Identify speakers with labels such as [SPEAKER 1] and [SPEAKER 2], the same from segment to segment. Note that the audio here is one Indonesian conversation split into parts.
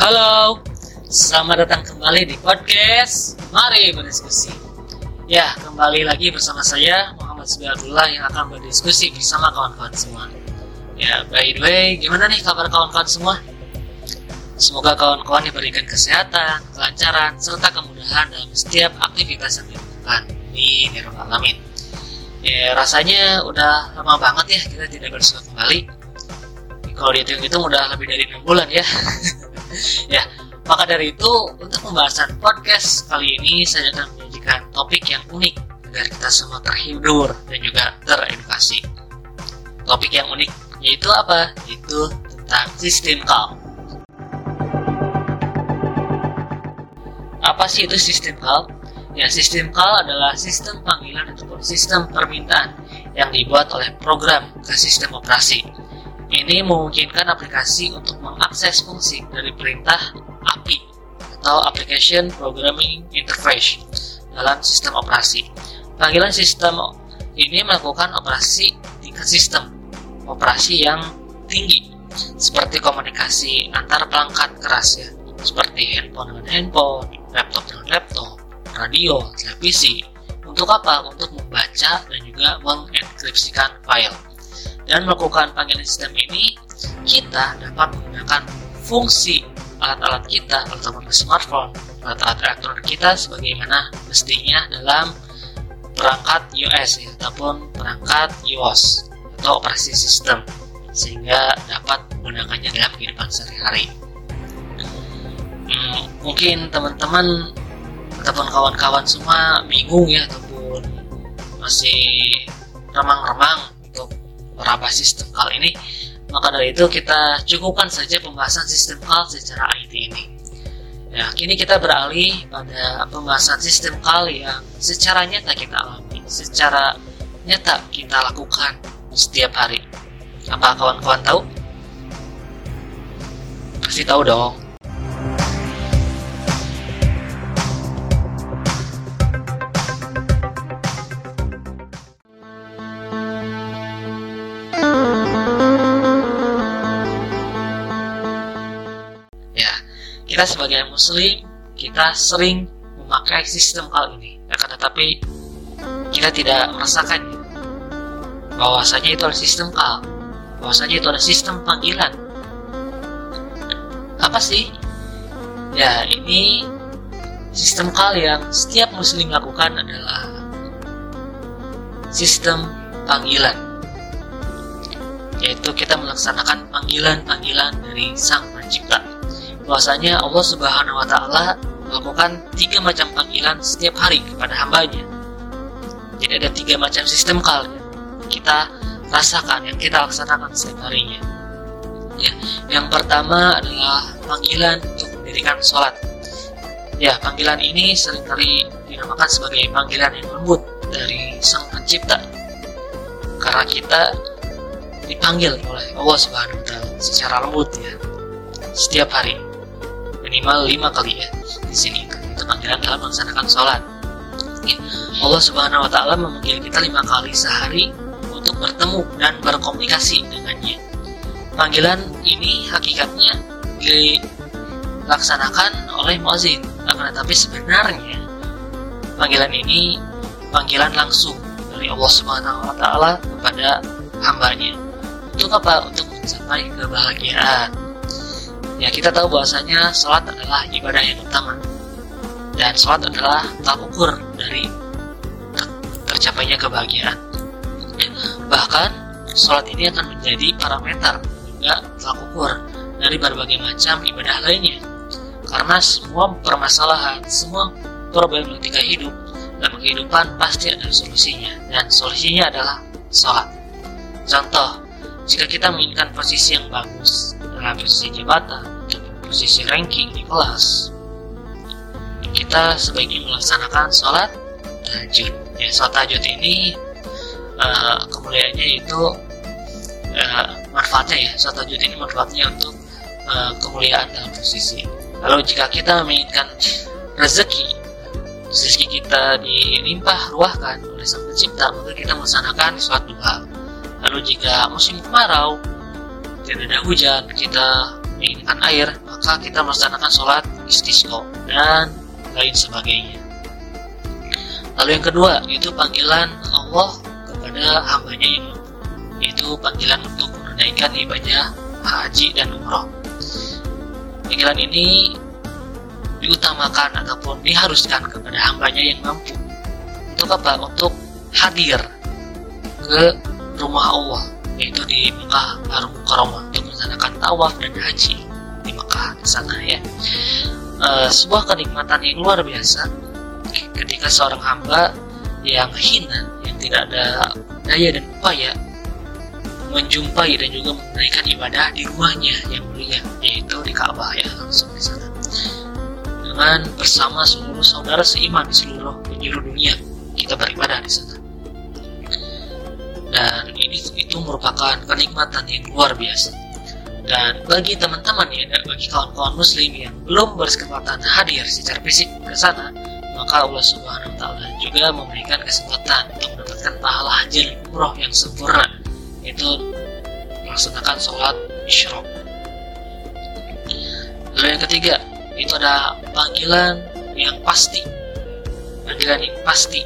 [SPEAKER 1] Halo, selamat datang kembali di podcast Mari Berdiskusi. Ya, kembali lagi bersama saya Muhammad Subiadullah yang akan berdiskusi bersama kawan-kawan semua. Ya, by the way, gimana nih kabar kawan-kawan semua? Semoga kawan-kawan diberikan kesehatan, kelancaran, serta kemudahan dalam setiap aktivitas yang dilakukan. Amin, ya Alamin. Ya, rasanya udah lama banget ya kita tidak bersua kembali. Kalau dihitung-hitung udah lebih dari 6 bulan ya. ya, maka dari itu untuk pembahasan podcast kali ini saya akan menyajikan topik yang unik agar kita semua terhibur dan juga teredukasi. Topik yang unik yaitu apa? Yaitu tentang sistem call. Apa sih itu sistem call? Ya, sistem call adalah sistem panggilan ataupun sistem permintaan yang dibuat oleh program ke sistem operasi. Ini memungkinkan aplikasi untuk mengakses fungsi dari perintah API atau Application Programming Interface dalam sistem operasi. Panggilan sistem ini melakukan operasi tingkat sistem operasi yang tinggi seperti komunikasi antar pelangkat keras ya seperti handphone dengan handphone, laptop dengan laptop, radio, televisi. Untuk apa? Untuk membaca dan juga mengenkripsikan file. Dan melakukan panggilan sistem ini, kita dapat menggunakan fungsi alat-alat kita, ataupun smartphone, alat-alat elektronik kita sebagaimana mestinya dalam perangkat iOS ya, ataupun perangkat iOS atau operasi sistem sehingga dapat menggunakannya dalam kehidupan sehari-hari. Hmm, mungkin teman-teman ataupun kawan-kawan semua bingung ya ataupun masih remang-remang meraba sistem call ini maka dari itu kita cukupkan saja pembahasan sistem call secara IT ini. Ya kini kita beralih pada pembahasan sistem call yang secara nyata kita alami secara nyata kita lakukan setiap hari. Apa kawan-kawan tahu? pasti tahu dong kita sebagai muslim kita sering memakai sistem call ini. Akan tetapi kita tidak merasakan bahwasanya itu adalah sistem call bahwasanya itu adalah sistem panggilan. Apa sih? Ya ini sistem call yang setiap muslim lakukan adalah sistem panggilan. Yaitu kita melaksanakan panggilan-panggilan dari sang pencipta bahwasanya Allah Subhanahu wa taala melakukan tiga macam panggilan setiap hari kepada hambanya. Jadi ada tiga macam sistem yang kita rasakan, yang kita laksanakan setiap harinya. Ya, yang pertama adalah panggilan untuk mendirikan sholat. Ya, panggilan ini sering kali dinamakan sebagai panggilan yang lembut dari sang pencipta. Karena kita dipanggil oleh Allah Subhanahu wa taala secara lembut ya setiap hari minimal lima kali ya di sini. Itu panggilan dalam melaksanakan sholat. Allah Subhanahu Wa Taala memanggil kita lima kali sehari untuk bertemu dan berkomunikasi dengannya. Panggilan ini hakikatnya dilaksanakan oleh muazin akan tetapi sebenarnya panggilan ini panggilan langsung dari Allah Subhanahu Wa Taala kepada hambanya. Untuk apa? Untuk mencapai kebahagiaan ya kita tahu bahwasanya sholat adalah ibadah yang utama. Dan sholat adalah tak ukur dari tercapainya kebahagiaan. Bahkan sholat ini akan menjadi parameter juga tak ukur dari berbagai macam ibadah lainnya. Karena semua permasalahan semua problem ketika hidup dalam kehidupan pasti ada solusinya. Dan solusinya adalah sholat. Contoh jika kita menginginkan posisi yang bagus dalam posisi jabatan posisi ranking di kelas. Kita sebaiknya melaksanakan sholat tahajud. Ya sholat tahajud ini uh, kemuliaannya itu uh, manfaatnya ya. Sholat tahajud ini manfaatnya untuk uh, kemuliaan dalam posisi. Lalu jika kita menginginkan rezeki rezeki kita dilimpah ruahkan oleh sang pencipta maka kita melaksanakan sholat duha. Lalu jika musim kemarau tidak ada hujan kita menginginkan air, maka kita melaksanakan sholat istisqa dan lain sebagainya. Lalu yang kedua, yaitu panggilan Allah kepada hambanya yang yaitu panggilan untuk menunaikan ibadah haji dan umroh. Panggilan ini diutamakan ataupun diharuskan kepada hambanya yang mampu. Untuk apa? Untuk hadir ke rumah Allah, yaitu di Mekah Harum Mukarramah untuk melaksanakan tawaf dan haji di Mekah di sana ya. E, sebuah kenikmatan yang luar biasa. Ketika seorang hamba yang hina, yang tidak ada daya dan upaya menjumpai dan juga menunaikan ibadah di rumahnya yang mulia yaitu di Ka'bah ya langsung di sana. Dengan bersama seluruh saudara seiman di seluruh penjuru dunia kita beribadah di sana. Dan ini itu merupakan kenikmatan yang luar biasa dan bagi teman-teman ya dan bagi kawan-kawan muslim yang belum berkesempatan hadir secara fisik ke sana maka Allah Subhanahu wa taala juga memberikan kesempatan untuk mendapatkan pahala haji umroh yang sempurna itu melaksanakan sholat isyrok. Lalu yang ketiga itu ada panggilan yang pasti, panggilan yang pasti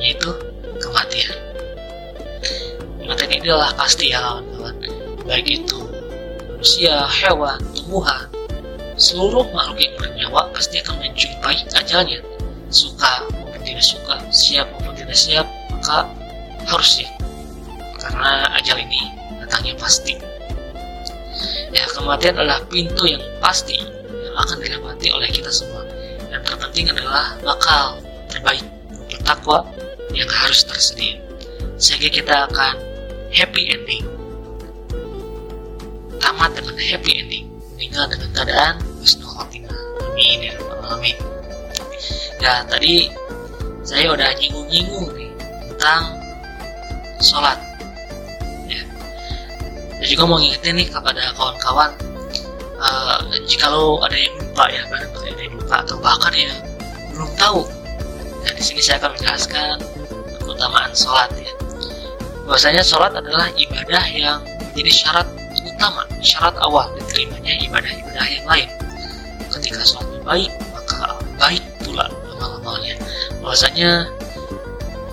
[SPEAKER 1] yaitu kematian. Kematian ini adalah pasti ya kawan-kawan, baik itu manusia, hewan, tumbuhan, seluruh makhluk yang bernyawa pasti akan menjumpai ajalnya, suka maupun tidak suka, siap maupun tidak siap, maka harus siap karena ajal ini datangnya pasti. Ya, kematian adalah pintu yang pasti yang akan dilewati oleh kita semua. Dan terpenting adalah bakal terbaik bertakwa yang harus tersedia. Sehingga kita akan happy ending. Tamat dengan happy ending. Meninggal dengan keadaan husnul khotimah. Amin ya alamin. Ya, tadi saya udah nyinggung-nyinggung nih tentang sholat saya juga mau ngingetin nih kepada kawan-kawan uh, jika lo ada yang lupa ya barangkali ada yang lupa atau bahkan ya belum tahu dan di sini saya akan menjelaskan keutamaan sholat ya bahwasanya sholat adalah ibadah yang menjadi syarat utama syarat awal diterimanya ibadah-ibadah yang lain. Ketika sholatnya baik maka baik pula amal-amalnya. Bahwasanya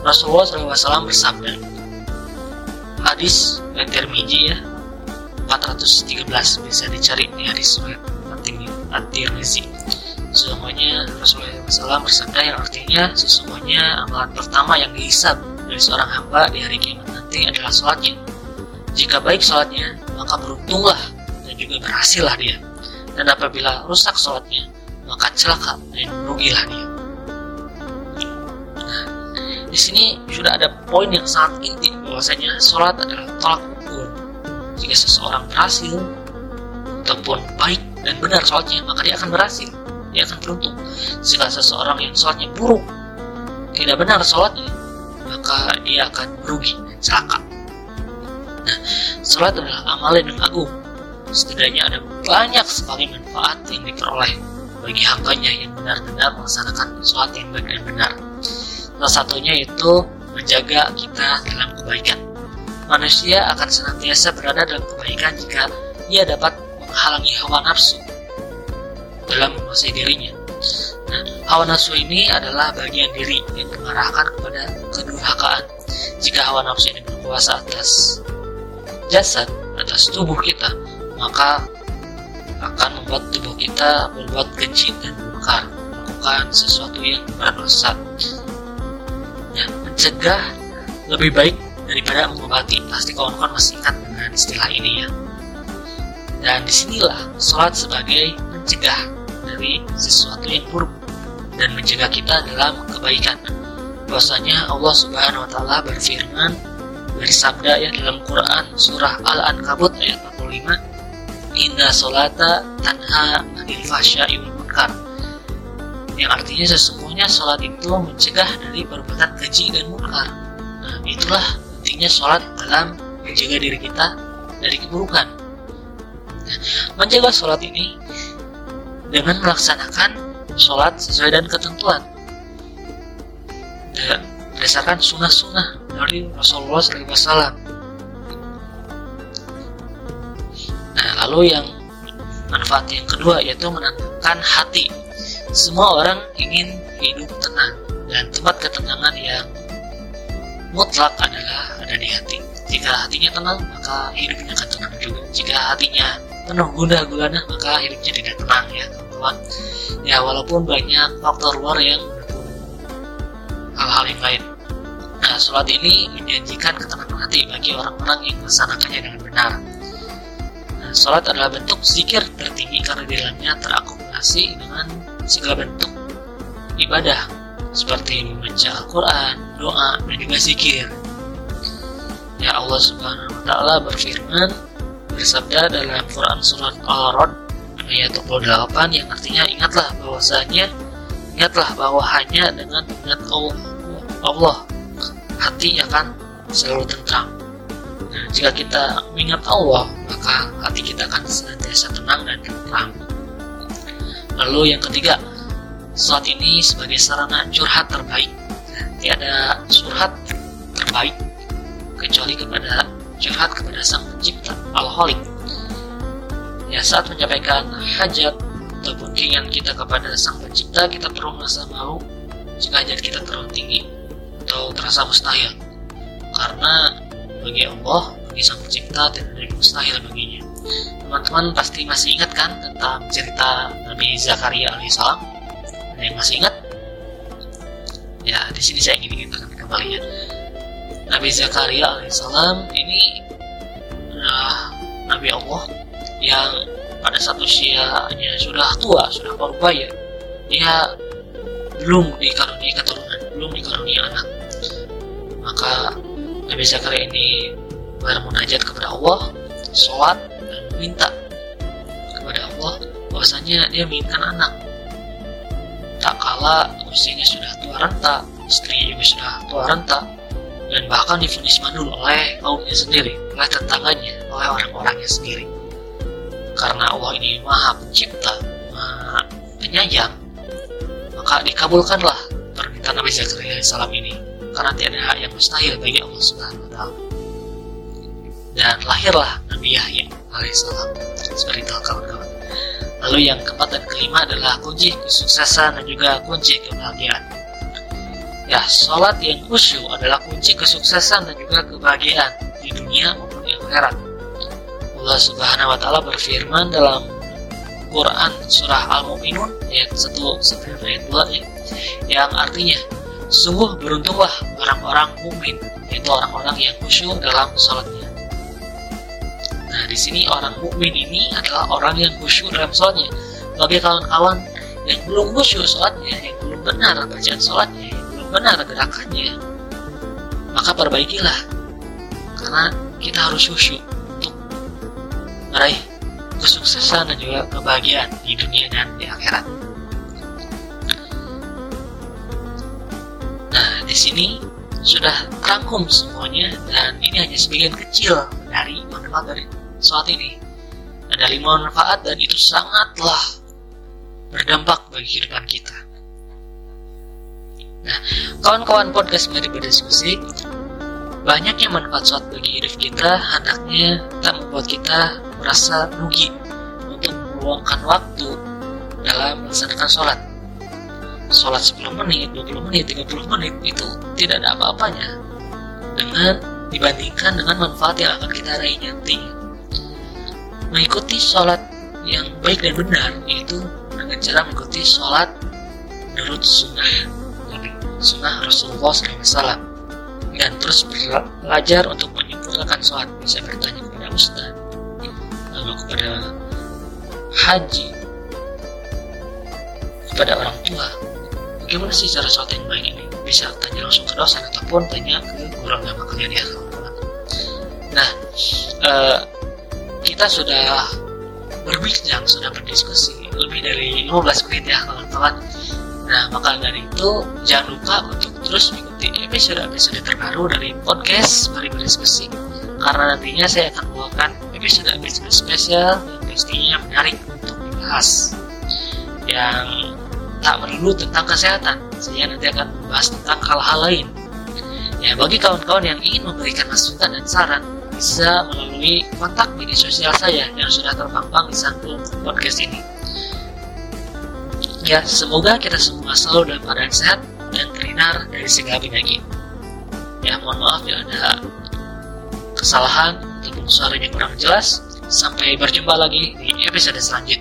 [SPEAKER 1] Rasulullah SAW bersabda hadis Tirmizi ya 413 bisa dicari di hadis penting At-Tirmizi. Semuanya Rasulullah SAW bersabda yang artinya sesungguhnya amalan pertama yang dihisab dari seorang hamba di hari kiamat nanti adalah sholatnya. Jika baik sholatnya maka beruntunglah dan juga berhasillah dia. Dan apabila rusak sholatnya maka celaka dan merugilah dia. Nah, di sini sudah ada poin yang sangat inti bahwasanya sholat adalah tolak jika seseorang berhasil ataupun baik dan benar sholatnya maka dia akan berhasil. Dia akan beruntung. Jika seseorang yang sholatnya buruk tidak benar sholatnya maka dia akan dan celaka nah sholat adalah amal yang agung setidaknya ada banyak sekali manfaat yang diperoleh bagi hambanya yang benar-benar melaksanakan sholat yang baik dan benar salah satunya itu menjaga kita dalam kebaikan manusia akan senantiasa berada dalam kebaikan jika ia dapat menghalangi hawa nafsu dalam menguasai dirinya. Nah, hawa nafsu ini adalah bagian diri yang mengarahkan kepada kedurhakaan. Jika hawa nafsu ini berkuasa atas jasad, atas tubuh kita, maka akan membuat tubuh kita berbuat keji dan murka, melakukan sesuatu yang berdosa. Nah, mencegah lebih baik daripada mengobati. Pasti kawan-kawan masih ingat dengan istilah ini ya. Dan di sinilah sholat sebagai mencegah dari sesuatu yang buruk dan mencegah kita dalam kebaikan. Bahwasanya Allah Subhanahu wa taala berfirman dari sabda ya dalam Quran surah Al-Ankabut ayat 45 Inna solata tanha anil fahsya'i munkar yang artinya sesungguhnya sholat itu mencegah dari perbuatan keji dan munkar. Nah, itulah pentingnya sholat dalam menjaga diri kita dari keburukan. Menjaga sholat ini dengan melaksanakan sholat sesuai dengan ketentuan dan berdasarkan sunnah-sunnah dari Rasulullah SAW. Nah, lalu yang manfaat yang kedua yaitu menenangkan hati. Semua orang ingin hidup tenang dan tempat ketenangan yang mutlak adalah ada di hati. Jika hatinya tenang maka hidupnya akan tenang juga. Jika hatinya penuh gundah gulana maka hidupnya tidak tenang ya teman-teman ya walaupun banyak faktor luar yang hal-hal yang lain sholat ini menjanjikan ketenangan hati bagi orang-orang yang melaksanakannya dengan benar nah, sholat adalah bentuk zikir tertinggi karena di dalamnya terakumulasi dengan segala bentuk ibadah seperti membaca Al-Quran, doa, dan juga zikir. Ya Allah Subhanahu wa taala berfirman bersabda dalam Quran surat Al-Rod ayat 28 yang artinya ingatlah bahwasanya ingatlah bahwa hanya dengan ingat Allah, Allah hati akan selalu tentram. Nah, jika kita mengingat Allah, maka hati kita akan senantiasa tenang dan tentram. Lalu yang ketiga, saat ini sebagai sarana curhat terbaik. Tiada curhat terbaik kecuali kepada curhat kepada sang pencipta alkoholik. Ya saat menyampaikan hajat ataupun keinginan kita kepada sang pencipta kita perlu merasa malu jika hajat kita terlalu tinggi atau terasa mustahil. Karena bagi Allah bagi sang pencipta tidak ada yang mustahil baginya. Teman-teman pasti masih ingat kan tentang cerita Nabi Zakaria alaihissalam ada yang masih ingat? Ya di sini saya ingin ingatkan kembali ya. Nabi Zakaria alaihissalam ini adalah Nabi Allah yang pada saat usianya sudah tua sudah berbaya dia belum dikaruniai keturunan belum dikaruniai anak maka Nabi Zakaria ini bermunajat kepada Allah sholat minta kepada Allah bahwasanya dia menginginkan anak. Tak kala usianya sudah tua renta istrinya juga sudah tua renta dan bahkan difonis mandul oleh kaumnya sendiri oleh tetangganya oleh orang-orangnya sendiri. Karena Allah ini maha pencipta maha penyayang maka dikabulkanlah permintaan Nabi Zakaria salam ini karena tiada yang mustahil bagi Allah Subhanahu wa taala. Dan lahirlah Nabi Yahya alaihissalam seperti itu kawan-kawan. Lalu yang keempat dan kelima adalah kunci kesuksesan dan juga kunci kebahagiaan. Ya sholat yang khusyuk adalah kunci kesuksesan dan juga kebahagiaan di dunia maupun di akhirat. Allah subhanahu wa ta'ala berfirman dalam Quran surah Al-Mu'minun ayat 1 sampai ayat 2 ya, yang artinya sungguh beruntunglah orang-orang mukmin yaitu orang-orang yang khusyuk dalam sholatnya Nah, di sini orang mukmin ini adalah orang yang khusyuk dalam sholatnya. Bagi kawan-kawan yang belum khusyuk sholatnya, yang belum benar bacaan sholatnya, yang belum benar gerakannya, maka perbaikilah. Karena kita harus khusyuk untuk meraih kesuksesan dan juga kebahagiaan di dunia dan di akhirat. Di sini sudah rangkum semuanya dan ini hanya sebagian kecil dari manfaat dari saat ini. Ada lima manfaat dan itu sangatlah berdampak bagi kehidupan kita. Nah, kawan-kawan podcast mari berdiskusi, banyaknya manfaat sholat bagi hidup kita hendaknya tak membuat kita merasa rugi untuk meluangkan waktu dalam melaksanakan sholat. Sholat 10 menit, 20 menit, 30 menit itu tidak ada apa-apanya. Dengan dibandingkan dengan manfaat yang akan kita raih nanti. Mengikuti sholat yang baik dan benar yaitu dengan cara mengikuti sholat menurut sunnah. Sunnah Rasulullah SAW. Dan terus belajar untuk menyempurnakan sholat. Bisa bertanya kepada ustaz lalu kepada haji kepada orang tua bagaimana sih cara sholat yang ini bisa tanya langsung ke dosen ataupun tanya ke guru agama kalian ya nah uh, kita sudah berbincang, sudah berdiskusi lebih dari 15 menit ya kawan-kawan. Nah, maka dari itu jangan lupa untuk terus mengikuti episode-episode terbaru dari podcast Mari Berdiskusi. Karena nantinya saya akan membawakan episode-episode spesial yang pastinya menarik untuk dibahas. Yang tak melulu tentang kesehatan, saya nanti akan membahas tentang hal-hal lain. Ya, bagi kawan-kawan yang ingin memberikan masukan dan saran, bisa melalui kontak media sosial saya yang sudah terpampang di samping podcast ini. Ya, semoga kita semua selalu dalam keadaan sehat dan terhindar dari segala penyakit. Ya, mohon maaf ya ada kesalahan ataupun suaranya kurang jelas. Sampai berjumpa lagi di episode selanjutnya.